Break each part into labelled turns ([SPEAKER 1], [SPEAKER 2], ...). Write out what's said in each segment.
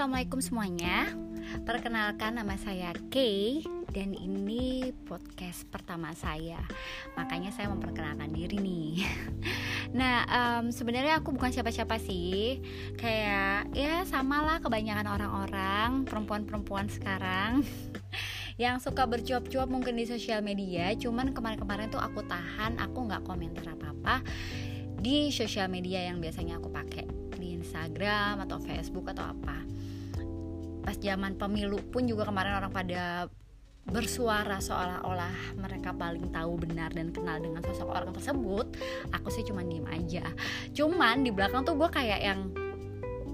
[SPEAKER 1] assalamualaikum semuanya. Perkenalkan nama saya Kay dan ini podcast pertama saya. Makanya saya memperkenalkan diri nih. Nah, um, sebenarnya aku bukan siapa-siapa sih. Kayak ya samalah kebanyakan orang-orang perempuan-perempuan sekarang yang suka bercuap-cuap mungkin di sosial media. Cuman kemarin-kemarin tuh aku tahan, aku nggak komentar apa-apa di sosial media yang biasanya aku pakai Instagram atau Facebook atau apa pas zaman pemilu pun juga kemarin orang pada bersuara seolah-olah mereka paling tahu benar dan kenal dengan sosok orang tersebut. Aku sih cuma diem aja. Cuman di belakang tuh gue kayak yang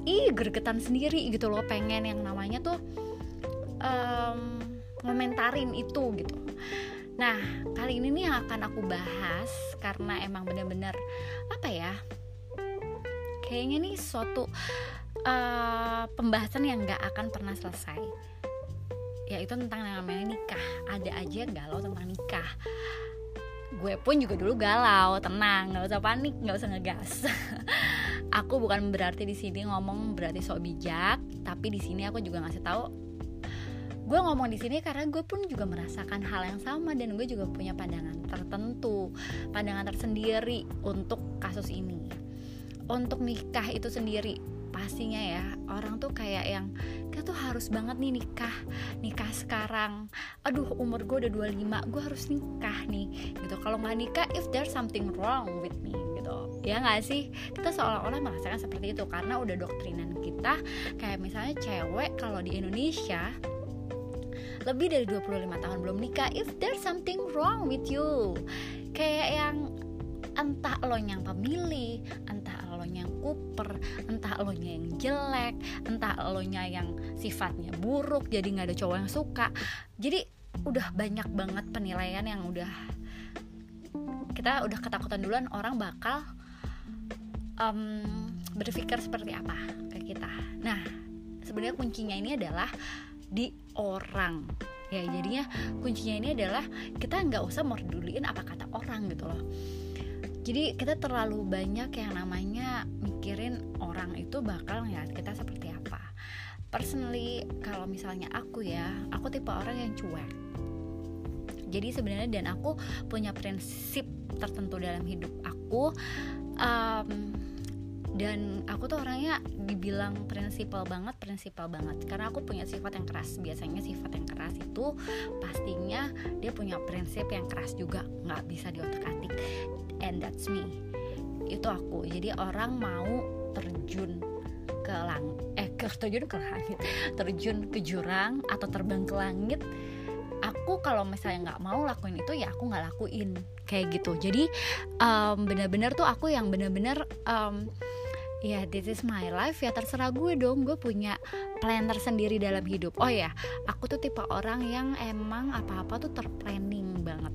[SPEAKER 1] ih gregetan sendiri gitu loh pengen yang namanya tuh um, ngomentarin itu gitu. Nah kali ini nih yang akan aku bahas karena emang bener-bener apa ya kayaknya nih suatu uh, pembahasan yang gak akan pernah selesai. Yaitu tentang yang namanya nikah. Ada aja galau tentang nikah. Gue pun juga dulu galau. Tenang nggak usah panik nggak usah ngegas. Aku bukan berarti di sini ngomong berarti sok bijak tapi di sini aku juga ngasih tahu gue ngomong di sini karena gue pun juga merasakan hal yang sama dan gue juga punya pandangan tertentu pandangan tersendiri untuk kasus ini. Untuk nikah itu sendiri pastinya ya orang tuh kayak yang kita tuh harus banget nih nikah nikah sekarang. Aduh umur gue udah 25 gue harus nikah nih. Gitu. Kalau nggak nikah if there's something wrong with me gitu. Ya nggak sih? Kita seolah-olah merasakan seperti itu karena udah doktrinan kita kayak misalnya cewek kalau di Indonesia lebih dari 25 tahun belum nikah if there's something wrong with you. Kayak yang entah lo yang pemilih entah kuper entah lo yang jelek entah lo yang sifatnya buruk jadi nggak ada cowok yang suka. Jadi udah banyak banget penilaian yang udah kita udah ketakutan duluan orang bakal um, berpikir seperti apa ke kita. Nah sebenarnya kuncinya ini adalah di orang. Ya jadinya kuncinya ini adalah kita nggak usah merduliin apa kata orang gitu loh. Jadi kita terlalu banyak yang namanya mikirin orang itu bakal ngeliat kita seperti apa. Personally kalau misalnya aku ya aku tipe orang yang cuek. Jadi sebenarnya dan aku punya prinsip tertentu dalam hidup aku um, dan aku tuh orangnya dibilang prinsipal banget prinsipal banget. Karena aku punya sifat yang keras. Biasanya sifat yang keras itu pastinya dia punya prinsip yang keras juga. Nggak bisa diotak atik and that's me itu aku. Jadi orang mau terjun ke lang eh ke terjun ke langit terjun ke jurang atau terbang ke langit aku kalau misalnya nggak mau lakuin itu ya aku nggak lakuin. Kayak gitu. Jadi um, bener-bener tuh aku yang bener-bener um, ya this is my life ya terserah gue dong. Gue punya plan tersendiri dalam hidup. Oh ya aku tuh tipe orang yang emang apa-apa tuh terplanning banget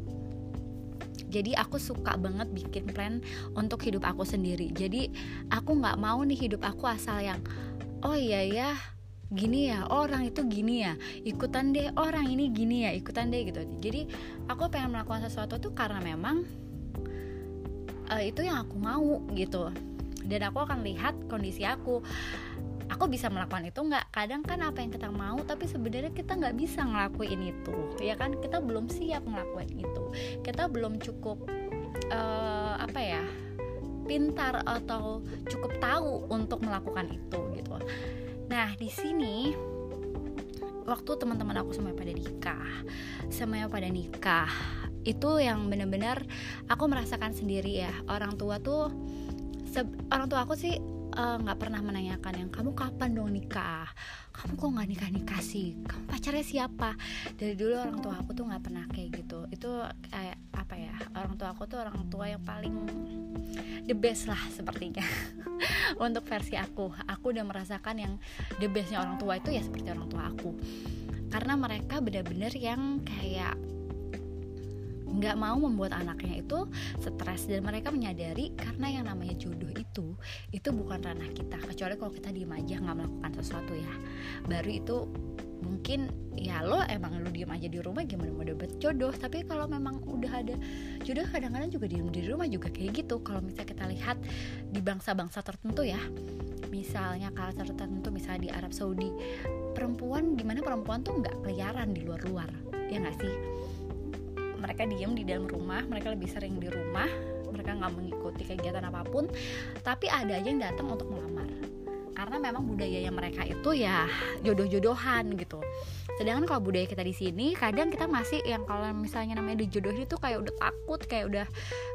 [SPEAKER 1] jadi aku suka banget bikin plan untuk hidup aku sendiri. Jadi aku nggak mau nih hidup aku asal yang oh iya ya gini ya orang itu gini ya ikutan deh orang ini gini ya ikutan deh gitu. Jadi aku pengen melakukan sesuatu tuh karena memang uh, itu yang aku mau gitu. Dan aku akan lihat kondisi aku aku bisa melakukan itu? Nggak kadang kan apa yang kita mau tapi sebenarnya kita nggak bisa ngelakuin itu ya kan? Kita belum siap ngelakuin itu. Kita belum cukup uh, apa ya pintar atau cukup tahu untuk melakukan itu gitu. Nah di sini waktu teman-teman aku semuanya pada nikah semuanya pada nikah itu yang benar-benar aku merasakan sendiri ya. Orang tua tuh orang tua aku sih nggak uh, pernah menanyakan yang kamu kapan dong nikah? Kamu kok nggak nikah nikah sih? Kamu pacarnya siapa? Dari dulu orang tua aku tuh nggak pernah kayak gitu. Itu kayak apa ya orang tua aku tuh orang tua yang paling the best lah sepertinya. Untuk versi aku. Aku udah merasakan yang the bestnya orang tua itu ya seperti orang tua aku. Karena mereka benar-benar yang kayak nggak mau membuat anaknya itu stres dan mereka menyadari karena yang namanya jodoh itu itu bukan ranah kita. Kecuali kalau kita diem aja nggak melakukan sesuatu ya. Baru itu mungkin ya lo emang lo diem aja di rumah gimana mau dapet jodoh? Tapi kalau memang udah ada jodoh kadang-kadang juga diem di rumah juga kayak gitu. Kalau misalnya kita lihat di bangsa-bangsa tertentu ya misalnya culture tertentu misalnya di Arab Saudi perempuan di mana perempuan tuh nggak keliaran di luar-luar ya nggak sih mereka diem di dalam rumah mereka lebih sering di rumah mereka nggak mengikuti kegiatan apa pun tapi ada aja yang datang untuk melamar. Karena memang budaya yang mereka itu ya jodoh-jodohan gitu. Sedangkan kalau budaya kita di sini kadang kita masih yang kalau misalnya namanya dijodohin itu kayak udah takut kayak udah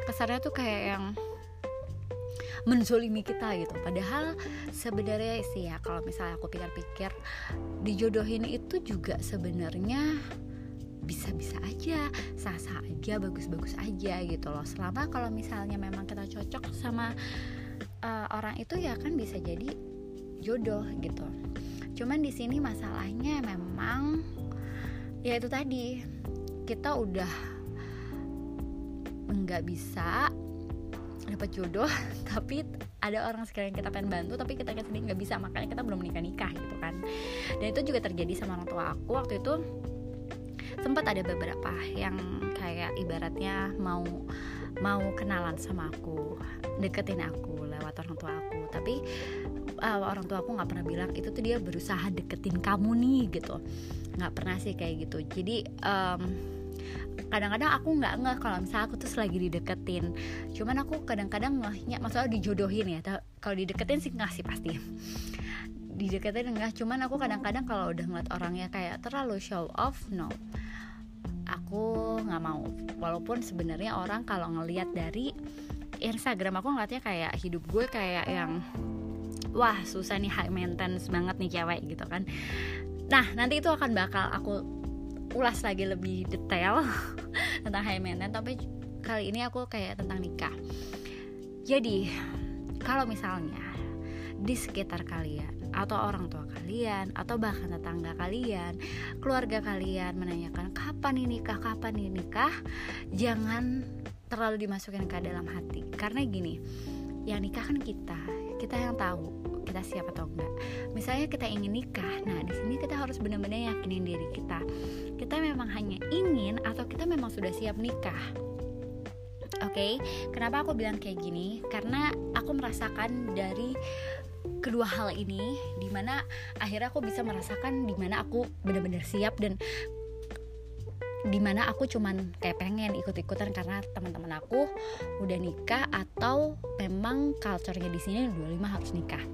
[SPEAKER 1] kesannya tuh kayak yang menzolimi kita gitu. Padahal sebenarnya sih ya kalau misalnya aku pikir-pikir dijodohin itu juga sebenarnya bisa-bisa aja sah-sah aja bagus-bagus aja gitu loh. Selama kalau misalnya memang kita cocok sama uh, orang itu ya kan bisa jadi jodoh gitu. Cuman di sini masalahnya memang ya itu tadi kita udah nggak bisa dapat jodoh tapi ada orang sekarang kita pengen bantu tapi kita sendiri nggak bisa. Makanya kita belum menikah nikah gitu kan. Dan itu juga terjadi sama orang tua aku. Waktu itu sempat ada beberapa yang kayak ibaratnya mau mau kenalan sama aku deketin aku lewat orang tua aku. Tapi uh, orang tua aku nggak pernah bilang itu tuh dia berusaha deketin kamu nih gitu. Nggak pernah sih kayak gitu. Jadi um, kadang-kadang aku nggak ngeh kalau misalnya aku tuh lagi dideketin. Cuman aku kadang-kadang ngehnya maksudnya dijodohin ya. Kalau dideketin sih nggak sih pasti dideketin enggak cuman aku kadang-kadang kalau udah ngeliat orangnya kayak terlalu show off no. Aku nggak mau. Walaupun sebenarnya orang kalau ngelihat dari Instagram aku ngeliatnya kayak hidup gue kayak yang wah susah nih high maintenance banget nih cewek gitu kan. Nah nanti itu akan bakal aku ulas lagi lebih detail tentang high maintenance tapi kali ini aku kayak tentang nikah. Jadi kalau misalnya di sekitar kalian atau orang tua kalian atau bahkan tetangga kalian, keluarga kalian menanyakan kapan ini nikah, kapan ini nikah, jangan terlalu dimasukin ke dalam hati. Karena gini, yang nikah kan kita, kita yang tahu kita siap atau enggak. Misalnya kita ingin nikah, nah di sini kita harus benar-benar yakinin diri kita. Kita memang hanya ingin atau kita memang sudah siap nikah. Oke, okay? kenapa aku bilang kayak gini? Karena aku merasakan dari kedua hal ini, di mana akhirnya aku bisa merasakan di mana aku benar-benar siap dan di mana aku cuman kayak pengen ikut-ikutan karena teman-teman aku udah nikah atau memang culture-nya di sini 25 harus nikah.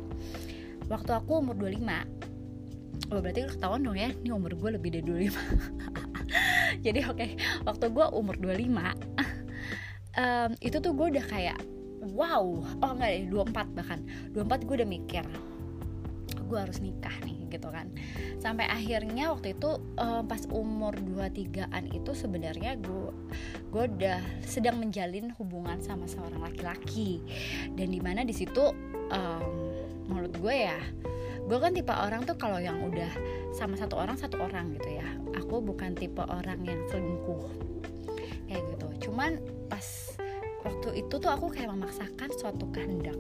[SPEAKER 1] Waktu aku umur 25 Oh berarti ketahuan dong ya Ini umur gue lebih dari 25 Jadi oke okay, Waktu gue umur 25 um, Itu tuh gue udah kayak Wow. Oh enggak deh 24 bahkan. 24 gue udah mikir Gue harus nikah nih gitu kan. Sampai akhirnya waktu itu uh, pas umur 23an itu sebenarnya gue gue udah sedang menjalin hubungan sama seorang laki-laki. Dan di mana di situ um, menurut gue ya gue kan tipe orang tuh kalau yang udah sama satu orang satu orang gitu ya. Aku bukan tipe orang yang selingkuh. Kayak gitu. Cuman pas waktu itu tuh aku kayak memaksakan suatu kehendak.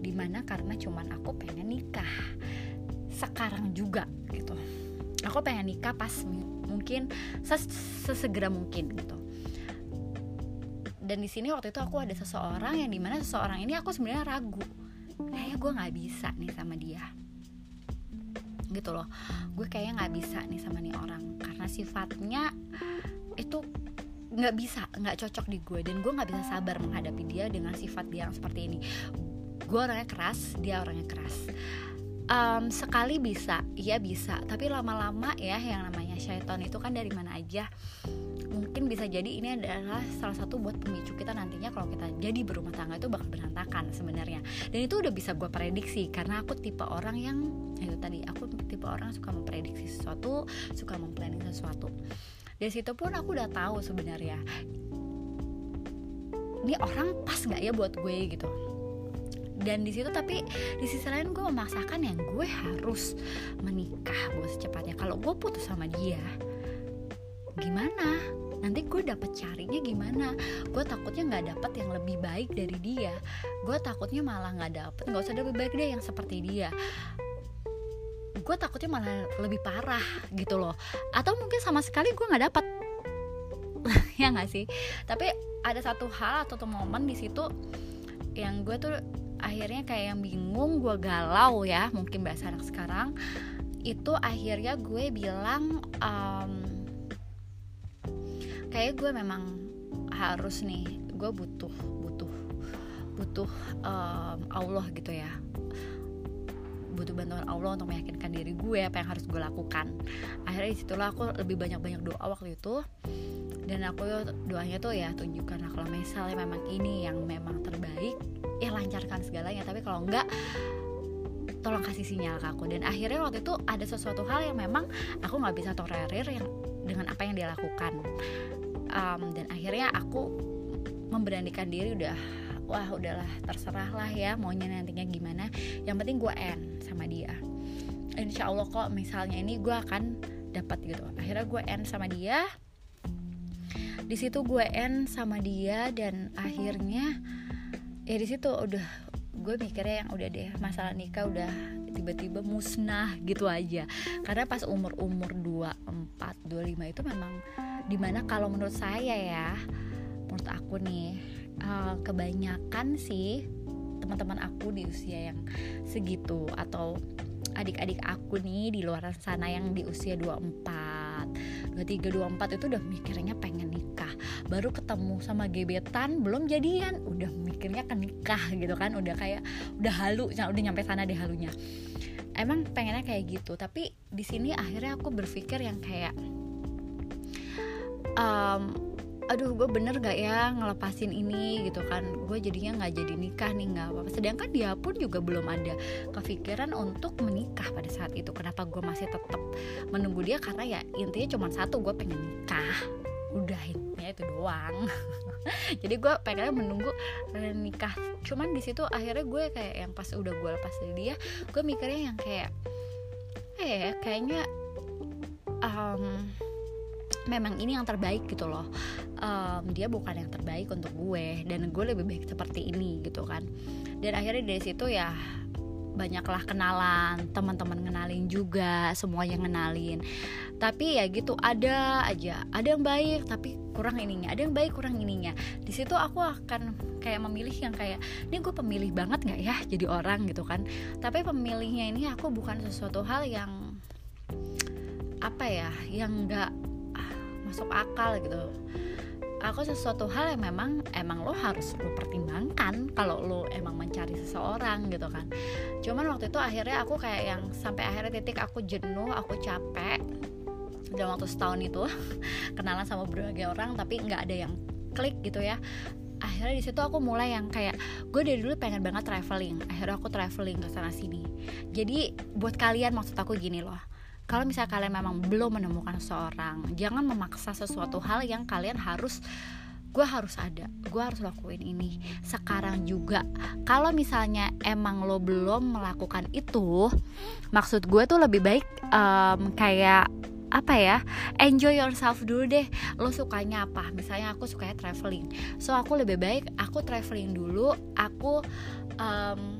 [SPEAKER 1] Di mana karena cuman aku pengen nikah. Sekarang juga gitu. Aku pengen nikah pas mungkin ses sesegera mungkin gitu. Dan di sini waktu itu aku ada seseorang yang di mana seseorang ini aku sebenarnya ragu. Kayaknya gue nggak bisa nih sama dia. Gitu loh. Gue kayaknya nggak bisa nih sama nih orang. Karena sifatnya itu nggak bisa nggak cocok di gue dan gue nggak bisa sabar menghadapi dia dengan sifat dia yang seperti ini. Gue orangnya keras dia orangnya keras. Um, sekali bisa iya bisa. Tapi lama-lama ya yang namanya syaiton itu kan dari mana aja. Mungkin bisa jadi ini adalah salah satu buat pemicu kita nantinya kalau kita jadi berumah tangga itu bakal berantakan sebenarnya. Dan itu udah bisa gue prediksi karena aku tipe orang yang ya itu tadi aku tipe orang suka memprediksi sesuatu suka memplanning sesuatu dari situ pun aku udah tahu sebenarnya ini orang pas nggak ya buat gue gitu. Dan di situ tapi di sisi lain gue memaksakan yang gue harus menikah gue secepatnya. Kalau gue putus sama dia gimana? Nanti gue dapet carinya gimana? Gue takutnya nggak dapet yang lebih baik dari dia. Gue takutnya malah nggak dapet nggak usah lebih baik dia yang seperti dia gue takutnya malah lebih parah gitu loh. Atau mungkin sama sekali gue nggak dapat ya nggak sih? Tapi ada satu hal atau tuh momen di situ yang gue tuh akhirnya kayak yang bingung gue galau ya mungkin bahasa anak sekarang. Itu akhirnya gue bilang um, kayak gue memang harus nih gue butuh butuh butuh um, Allah gitu ya butuh bantuan Allah untuk meyakinkan diri gue apa yang harus gue lakukan. Akhirnya di situlah aku lebih banyak banyak doa waktu itu. Dan aku doanya tuh ya tunjukkan kalau misalnya memang ini yang memang terbaik ya lancarkan segalanya. Tapi kalau enggak tolong kasih sinyal ke aku. Dan akhirnya waktu itu ada sesuatu hal yang memang aku nggak bisa tolerir yang dengan apa yang dia lakukan. Um, dan akhirnya aku memberanikan diri udah wah udahlah terserah lah ya maunya nantinya gimana. Yang penting gue end sama dia. Insya Allah kok misalnya ini gue akan dapat gitu. Akhirnya gue end sama dia. Di situ gue end sama dia dan akhirnya ya di situ udah gue mikirnya yang udah deh masalah nikah udah tiba-tiba musnah gitu aja. Karena pas umur umur 24 25 itu memang di mana kalau menurut saya ya menurut aku nih uh, kebanyakan sih teman-teman aku di usia yang segitu atau adik-adik aku nih di luar sana yang di usia 24 23 24 itu udah mikirnya pengen nikah. Baru ketemu sama gebetan belum jadian udah mikirnya ke nikah gitu kan udah kayak udah halu udah nyampe sana deh halunya. Emang pengennya kayak gitu tapi di sini akhirnya aku berpikir yang kayak um, aduh gue bener gak ya ngelepasin ini? Gitu kan. Gue jadinya nggak jadi nikah nih nggak apa-apa. Sedangkan dia pun juga belum ada kepikiran untuk menikah pada saat itu. Kenapa gue masih tetap menunggu dia? Karena ya intinya cuma satu gue pengen nikah. Udah intinya itu doang. Jadi gue pengen menunggu nikah. Cuman di situ akhirnya gue kayak yang pas udah gue lepas dari dia gue mikirnya yang kayak eh kayaknya um, memang ini yang terbaik gitu loh um, dia bukan yang terbaik untuk gue dan gue lebih baik seperti ini gitu kan. Dan akhirnya dari situ ya banyaklah kenalan teman-teman ngenalin juga semuanya ngenalin. Tapi ya gitu ada aja ada yang baik tapi kurang ininya ada yang baik kurang ininya. Di situ aku akan kayak memilih yang kayak ini gue pemilih banget nggak ya jadi orang gitu kan. Tapi pemilihnya ini aku bukan sesuatu hal yang apa ya yang nggak masuk akal gitu aku sesuatu hal yang memang emang lo harus lo pertimbangkan kalau lo emang mencari seseorang gitu kan. Cuman waktu itu akhirnya aku kayak yang sampai akhirnya titik aku jenuh aku capek dalam waktu setahun itu kenalan sama berbagai orang tapi nggak ada yang klik gitu ya. Akhirnya di situ aku mulai yang kayak gue dari dulu pengen banget traveling. Akhirnya aku traveling ke sana sini. Jadi buat kalian maksud aku gini loh kalau misalnya kalian memang belum menemukan seorang jangan memaksa sesuatu hal yang kalian harus gue harus ada gue harus lakuin ini. Sekarang juga kalau misalnya emang lo belum melakukan itu maksud gue tuh lebih baik um, kayak apa ya enjoy yourself dulu deh. Lo sukanya apa? Misalnya aku sukanya traveling. So aku lebih baik aku traveling dulu aku um,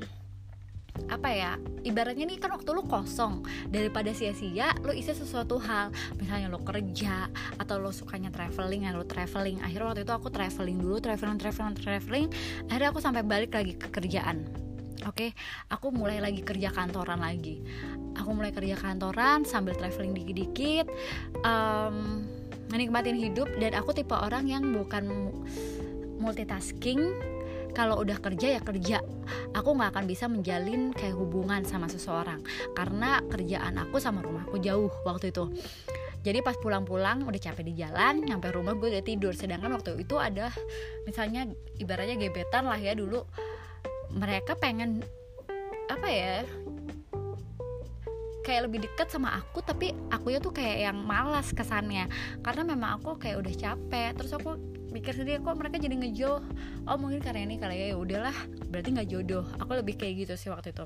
[SPEAKER 1] apa ya ibaratnya nih kan waktu lu kosong daripada sia-sia lu isi sesuatu hal misalnya lu kerja atau lu sukanya traveling ya lu traveling akhirnya waktu itu aku traveling dulu traveling traveling traveling akhirnya aku sampai balik lagi ke kerjaan Oke, okay? aku mulai lagi kerja kantoran lagi. Aku mulai kerja kantoran sambil traveling dikit-dikit, um, menikmatin hidup. Dan aku tipe orang yang bukan multitasking, kalau udah kerja ya kerja. Aku nggak akan bisa menjalin kayak hubungan sama seseorang. Karena kerjaan aku sama rumahku jauh waktu itu. Jadi pas pulang-pulang udah capek di jalan nyampe rumah gue udah tidur. Sedangkan waktu itu ada misalnya ibaratnya gebetan lah ya dulu. Mereka pengen apa ya kayak lebih dekat sama aku tapi aku ya tuh kayak yang malas kesannya. Karena memang aku kayak udah capek terus aku mikir sendiri kok mereka jadi ngejo oh mungkin karena ini kali ya ya udahlah berarti nggak jodoh. Aku lebih kayak gitu sih waktu itu.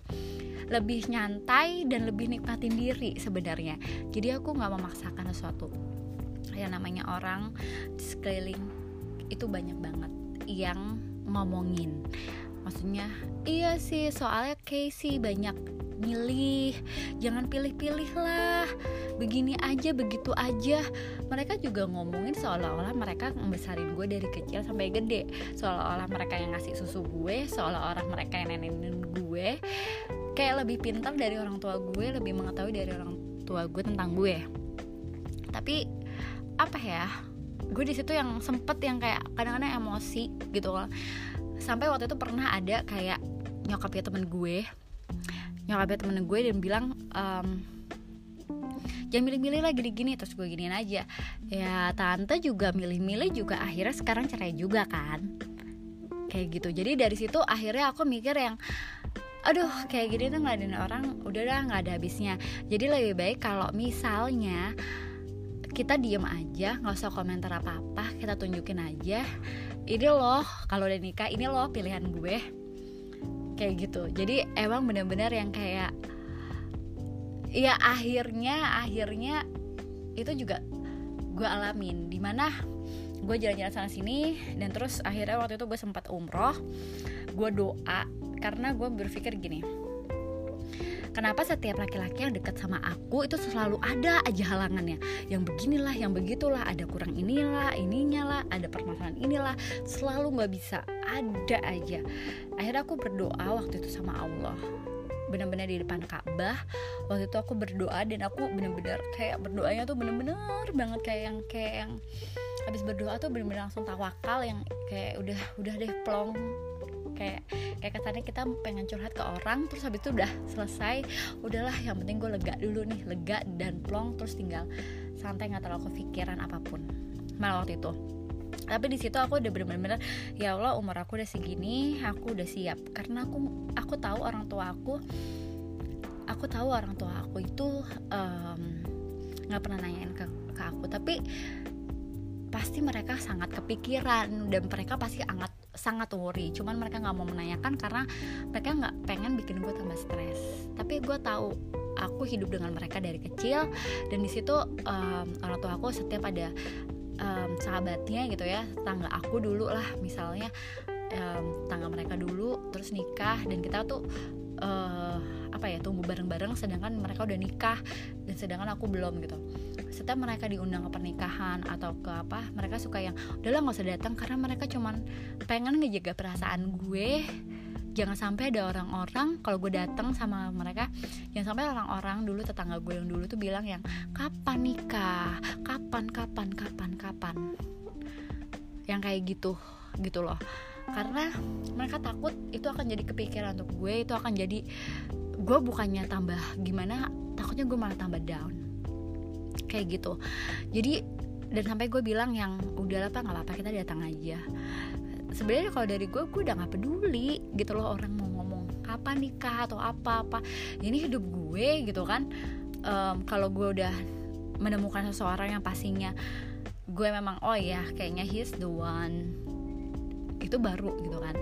[SPEAKER 1] Lebih nyantai dan lebih nikmatin diri sebenarnya. Jadi aku nggak memaksakan sesuatu. Yang namanya orang di sekeliling itu banyak banget yang ngomongin. Maksudnya iya sih soalnya Casey banyak milih jangan pilih-pilih lah. Begini aja begitu aja. Mereka juga ngomongin seolah-olah mereka membesarin gue dari kecil sampai gede. Seolah-olah mereka yang ngasih susu gue seolah-olah mereka yang nenenin gue. Kayak lebih pintar dari orang tua gue lebih mengetahui dari orang tua gue tentang gue. Tapi apa ya gue di situ yang sempet yang kayak kadang-kadang emosi gitu loh. Sampai waktu itu pernah ada kayak nyokapnya temen gue nyokapnya temen gue dan bilang um, jangan milih-milih lah gini-gini. Terus gue giniin aja. Ya tante juga milih-milih juga akhirnya sekarang cerai juga kan. Kayak gitu. Jadi dari situ akhirnya aku mikir yang aduh kayak gini tuh ngeladenin orang udah dah nggak ada habisnya. Jadi lebih baik kalau misalnya kita diem aja nggak usah komentar apa apa kita tunjukin aja. Ini loh kalau udah nikah ini loh pilihan gue kayak gitu. Jadi emang bener-bener yang kayak ya akhirnya akhirnya itu juga gue alamin. Di mana gue jalan-jalan sana sini dan terus akhirnya waktu itu gue sempat umroh. Gue doa karena gue berpikir gini kenapa setiap laki-laki yang dekat sama aku itu selalu ada aja halangannya? Yang beginilah yang begitulah ada kurang inilah ininya lah ada permasalahan inilah selalu nggak bisa ada aja. Akhirnya aku berdoa waktu itu sama Allah benar-benar di depan Ka'bah. Waktu itu aku berdoa dan aku benar-benar kayak berdoanya tuh benar-benar banget kayak yang kayak yang habis berdoa tuh benar-benar langsung tawakal yang kayak udah udah deh plong kayak kayak kesannya kita pengen curhat ke orang terus habis itu udah selesai udahlah yang penting gue lega dulu nih lega dan plong terus tinggal santai nggak terlalu kepikiran apa pun. Malah waktu itu. Tapi di situ aku udah bener-bener ya Allah umur aku udah segini aku udah siap. Karena aku aku tahu orang tua aku aku tahu orang tua aku itu nggak um, pernah nanyain ke, ke aku. Tapi pasti mereka sangat kepikiran dan mereka pasti sangat sangat worry. Cuman mereka nggak mau menanyakan karena mereka nggak pengen bikin gue tambah stres. Tapi gue tahu aku hidup dengan mereka dari kecil dan di situ um, orang tua aku setiap ada um, sahabatnya gitu ya tangga aku dulu lah misalnya um, tangga mereka dulu terus nikah dan kita tuh uh, apa ya tumbuh bareng-bareng sedangkan mereka udah nikah dan sedangkan aku belum gitu. Setiap mereka diundang ke pernikahan atau ke apa mereka suka yang udahlah nggak usah datang karena mereka cuman pengen ngejaga perasaan gue. Jangan sampai ada orang-orang kalau gue datang sama mereka jangan sampai orang-orang dulu tetangga gue yang dulu tuh bilang yang kapan nikah? Kapan kapan kapan kapan? Yang kayak gitu gitu loh karena mereka takut itu akan jadi kepikiran untuk gue itu akan jadi gue bukannya tambah gimana takutnya gue malah tambah down. Kayak gitu. Jadi dan sampai gue bilang yang udahlah pak nggak apa-apa kita datang aja. Sebenarnya kalau dari gue gue udah nggak peduli gitu loh orang mau ngomong kapan nikah atau apa apa. Ini hidup gue gitu kan. Um, kalau gue udah menemukan seseorang yang pastinya gue memang oh ya kayaknya he's the one itu baru gitu kan.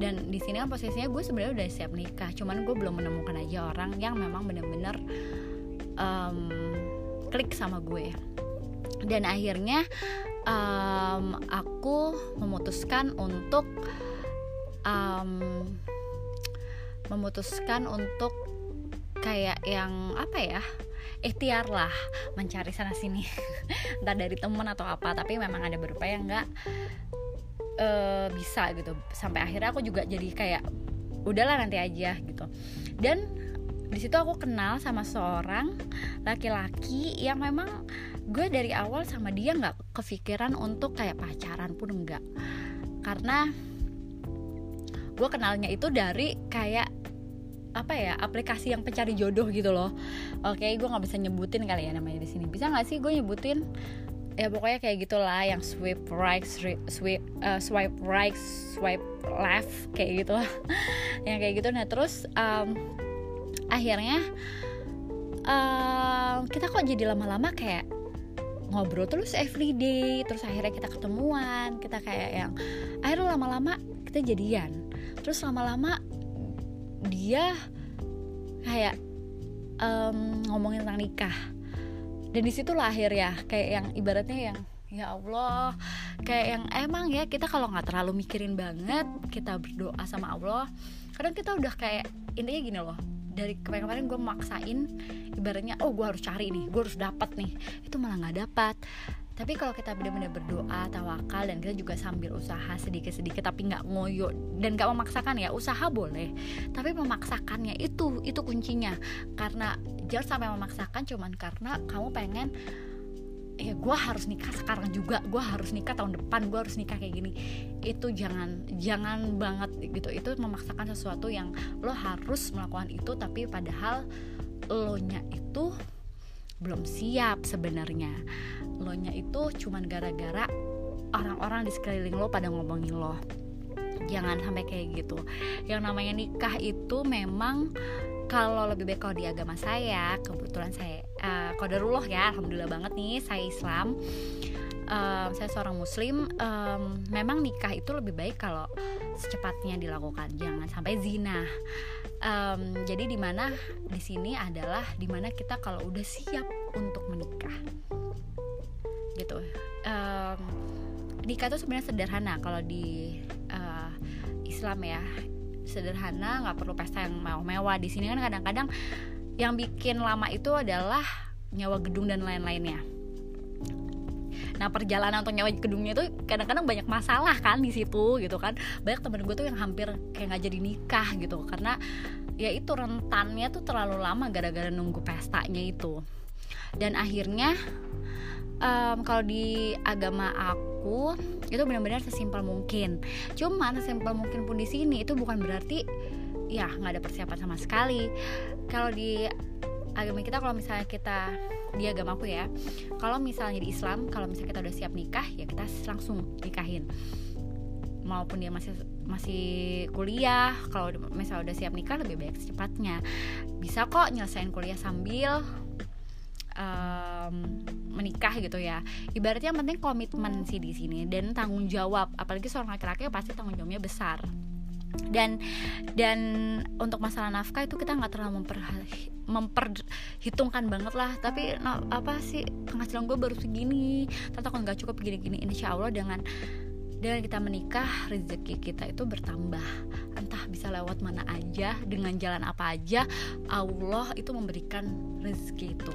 [SPEAKER 1] Dan di sini kan posisinya gue sebenarnya udah siap nikah cuman gue belum menemukan aja orang yang memang bener-bener um, klik sama gue. Dan akhirnya um, aku memutuskan untuk um, memutuskan untuk kayak yang apa ya ikhtiar lah mencari sana sini. Entah dari temen atau apa tapi memang ada beberapa yang nggak uh, bisa gitu. Sampai akhirnya aku juga jadi kayak udahlah nanti aja gitu. Dan di situ aku kenal sama seorang laki-laki yang memang gue dari awal sama dia nggak kepikiran untuk kayak pacaran pun enggak karena gue kenalnya itu dari kayak apa ya aplikasi yang pencari jodoh gitu loh. Oke gue nggak bisa nyebutin kali ya namanya di sini. Bisa nggak sih gue nyebutin ya pokoknya kayak gitulah yang swipe right swipe uh, swipe right swipe left kayak gitu yang kayak gitu. Nah terus um, akhirnya um, kita kok jadi lama-lama kayak ngobrol terus everyday terus akhirnya kita ketemuan kita kayak yang akhirnya lama-lama kita jadian. Terus lama-lama dia kayak um, ngomongin tentang nikah dan di situlah akhir ya kayak yang ibaratnya yang ya Allah kayak yang emang ya kita kalau nggak terlalu mikirin banget kita berdoa sama Allah kadang kita udah kayak intinya gini loh dari kemarin-kemarin gue maksain ibaratnya oh gue harus cari nih gue harus dapat nih itu malah nggak dapat tapi kalau kita benar-benar berdoa tawakal dan kita juga sambil usaha sedikit-sedikit tapi nggak ngoyo dan nggak memaksakan ya usaha boleh. Tapi memaksakannya itu itu kuncinya. Karena jangan sampai memaksakan cuman karena kamu pengen ya gue harus nikah sekarang juga gue harus nikah tahun depan gue harus nikah kayak gini. Itu jangan jangan banget gitu. Itu memaksakan sesuatu yang lo harus melakukan itu tapi padahal lo nya itu belum siap sebenarnya. Lo nya itu cuman gara-gara orang-orang di sekeliling lo pada ngomongin lo. Jangan sampai kayak gitu. Yang namanya nikah itu memang kalau lebih baik kalau di agama saya kebetulan saya uh, kodarullah ya alhamdulillah banget nih saya Islam um, saya seorang muslim um, memang nikah itu lebih baik kalau secepatnya dilakukan jangan sampai zina. Um, jadi di mana di sini adalah di mana kita kalau udah siap untuk menikah. Gitu. Um, nikah itu sebenarnya sederhana kalau di uh, Islam ya. Sederhana nggak perlu pesta yang mewah-mewah. Di sini kan kadang-kadang yang bikin lama itu adalah nyawa gedung dan lain-lainnya Nah perjalanan untuk nyawa gedungnya itu kadang-kadang banyak masalah kan di situ gitu kan. Banyak temen gue tuh yang hampir kayak nggak jadi nikah gitu karena ya itu rentannya tuh terlalu lama gara-gara nunggu pestanya itu. Dan akhirnya um, kalau di agama aku itu benar-benar sesimpel mungkin. Cuman sesimpel mungkin pun di sini itu bukan berarti ya nggak ada persiapan sama sekali. Kalau di agama kita kalau misalnya kita di agama aku ya kalau misalnya di Islam kalau misalnya kita udah siap nikah ya kita langsung nikahin. Maupun dia masih masih kuliah kalau misalnya udah siap nikah lebih baik secepatnya. Bisa kok nyelesain kuliah sambil um, menikah gitu ya. Ibaratnya yang penting komitmen sih di sini dan tanggung jawab. Apalagi seorang laki-laki pasti tanggung jawabnya besar dan dan untuk masalah nafkah itu kita nggak terlalu memper, memperhitungkan banget lah. Tapi nah, apa sih penghasilan gue baru segini ternyata kalau nggak cukup gini-gini. Insya Allah dengan dengan kita menikah rezeki kita itu bertambah. Entah bisa lewat mana aja dengan jalan apa aja Allah itu memberikan rezeki itu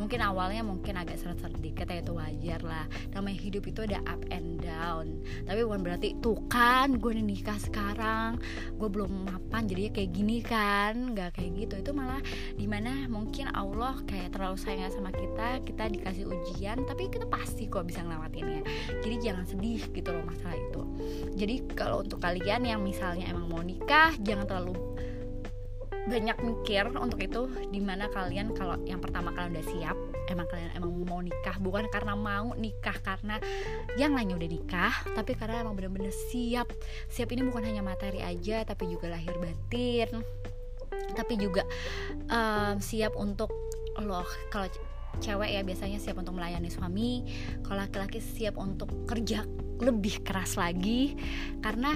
[SPEAKER 1] mungkin awalnya mungkin agak seret-seret dikit ya itu wajar lah. Namanya hidup itu ada up and down. Tapi bukan berarti tuh kan gue nikah sekarang. Gue belum mapan jadi kayak gini kan. Nggak kayak gitu. Itu malah di mana mungkin Allah kayak terlalu sayang sama kita kita dikasih ujian tapi kita pasti kok bisa ngelewatinnya jadi jangan sedih gitu loh masalah itu. Jadi kalau untuk kalian yang misalnya emang mau nikah jangan terlalu banyak mikir untuk itu di mana kalian kalau yang pertama kalian udah siap emang kalian emang mau nikah bukan karena mau nikah karena yang lainnya udah nikah tapi karena emang bener-bener siap. Siap ini bukan hanya materi aja tapi juga lahir batin. Tapi juga um, siap untuk loh kalau cewek ya biasanya siap untuk melayani suami kalau laki-laki siap untuk kerja lebih keras lagi. Karena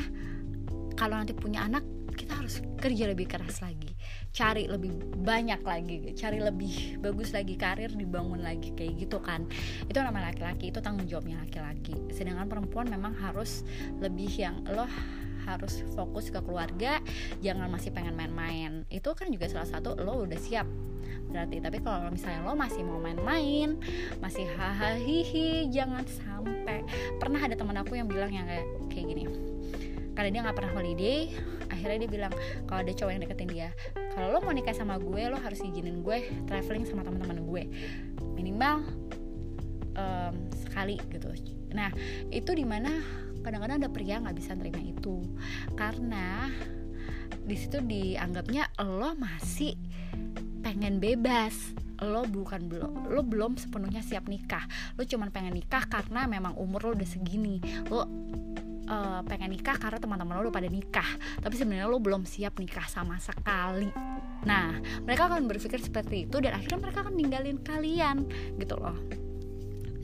[SPEAKER 1] kalau nanti punya anak kita harus kerja lebih keras lagi cari lebih banyak lagi cari lebih bagus lagi karir dibangun lagi kayak gitu kan. Itu nama laki-laki itu tanggung jawabnya laki-laki. Sedangkan perempuan memang harus lebih yang lo harus fokus ke keluarga jangan masih pengen main-main. Itu kan juga salah satu lo udah siap berarti. Tapi kalau misalnya lo masih mau main-main masih hahaha jangan sampai. Pernah ada teman aku yang bilang yang kayak kayak gini karena dia nggak pernah holiday akhirnya dia bilang kalau ada cowok yang deketin dia kalau lo mau nikah sama gue lo harus izinin gue traveling sama teman-teman gue. Minimal um, sekali gitu. Nah itu di mana kadang-kadang ada pria nggak bisa terima itu. Karena di situ dianggapnya lo masih pengen bebas. Lo bukan belum lo belum sepenuhnya siap nikah. Lo cuman pengen nikah karena memang umur lo udah segini. Lo uh, pengen nikah karena teman-teman lo udah pada nikah. Tapi sebenarnya lo belum siap nikah sama sekali. Nah mereka akan berpikir seperti itu dan akhirnya mereka akan ninggalin kalian gitu loh.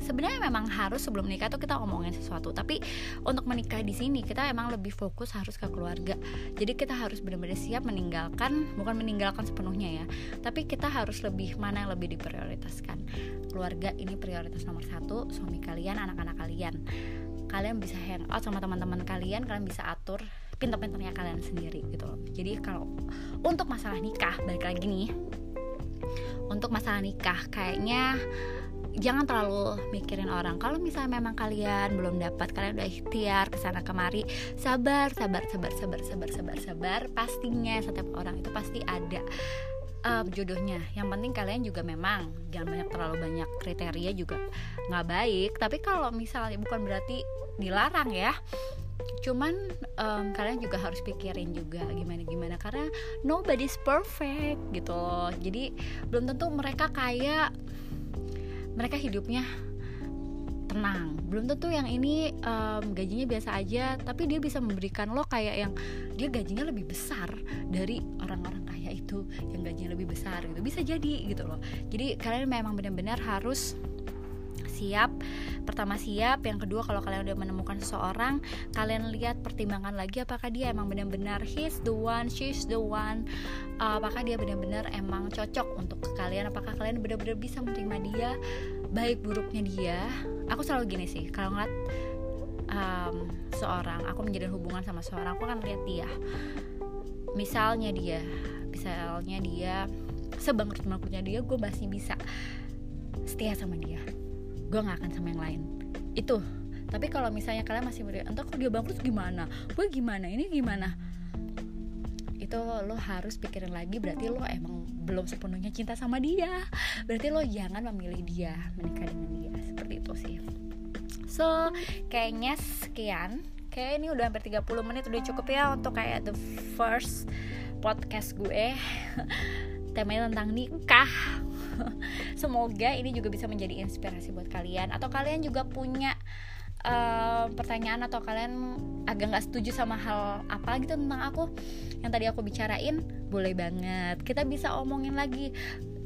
[SPEAKER 1] Sebenarnya memang harus sebelum nikah tuh kita ngomongin sesuatu tapi untuk menikah di sini kita emang lebih fokus harus ke keluarga. Jadi kita harus benar-benar siap meninggalkan bukan meninggalkan sepenuhnya ya tapi kita harus lebih mana yang lebih diprioritaskan? Keluarga ini prioritas nomor satu suami kalian anak-anak kalian kalian bisa hangout sama teman-teman kalian kalian bisa atur pinter-pinternya kalian sendiri gitu loh. Jadi kalau untuk masalah nikah balik lagi nih. Untuk masalah nikah kayaknya jangan terlalu mikirin orang. Kalau misalnya memang kalian belum dapat kalian udah ikhtiar ke sana kemari sabar sabar sabar sabar sabar sabar sabar. Pastinya setiap orang itu pasti ada uh, jodohnya. Yang penting kalian juga memang jangan banyak terlalu banyak kriteria juga nggak baik. Tapi kalau misalnya bukan berarti dilarang ya. Cuman um, kalian juga harus pikirin juga gimana gimana. Karena nobody's perfect gitu loh. Jadi belum tentu mereka kayak mereka hidupnya tenang. Belum tentu yang ini um, gajinya biasa aja tapi dia bisa memberikan lo kayak yang dia gajinya lebih besar dari orang-orang kaya itu yang gajinya lebih besar gitu. Bisa jadi gitu loh. Jadi kalian memang benar-benar harus siap. Pertama siap yang kedua kalau kalian udah menemukan seseorang kalian lihat pertimbangkan lagi apakah dia emang benar-benar he's the one she's the one. Uh, apakah dia benar-benar emang cocok untuk kalian? Apakah kalian benar-benar bisa menerima dia baik buruknya dia? Aku selalu gini sih kalau ngeliat um, seorang aku menjalin hubungan sama seorang aku kan lihat dia. Misalnya dia misalnya dia sebangkrut bangkrutnya dia gue masih bisa setia sama dia. Gue nggak akan sama yang lain. Itu. Tapi kalau misalnya kalian masih melihat entah kok dia bangkrut gimana? Gue gimana? Ini gimana? Itu lo harus pikirin lagi berarti lo emang belum sepenuhnya cinta sama dia. Berarti lo jangan memilih dia menikah dengan dia. Seperti itu sih. So kayaknya sekian. Kayak ini udah hampir 30 menit udah cukup ya untuk kayak the first podcast gue. Temanya tentang nikah. Semoga ini juga bisa menjadi inspirasi buat kalian. Atau kalian juga punya uh, pertanyaan atau kalian agak nggak setuju sama hal apa gitu tentang aku yang tadi aku bicarain boleh banget. Kita bisa omongin lagi.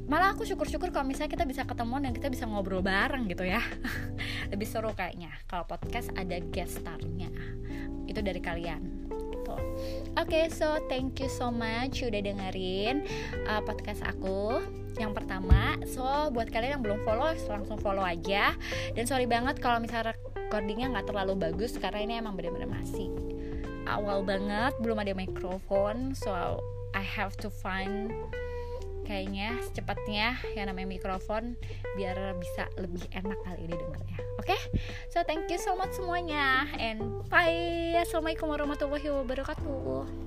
[SPEAKER 1] Malah aku syukur-syukur kalau misalnya kita bisa ketemu dan kita bisa ngobrol bareng gitu ya. Lebih seru kayaknya kalau podcast ada guest starnya. Itu dari kalian Oke, okay, so thank you so much udah dengerin uh, podcast aku yang pertama. So buat kalian yang belum follow langsung follow aja. Dan sorry banget kalau misalnya recordingnya nggak terlalu bagus karena ini emang bener-bener masih awal banget, belum ada mikrofon. So I have to find kayaknya secepatnya yang namanya mikrofon biar bisa lebih enak kali ini dengarnya. Oke? Okay? so thank you so much semuanya. And bye. Assalamualaikum warahmatullahi wabarakatuh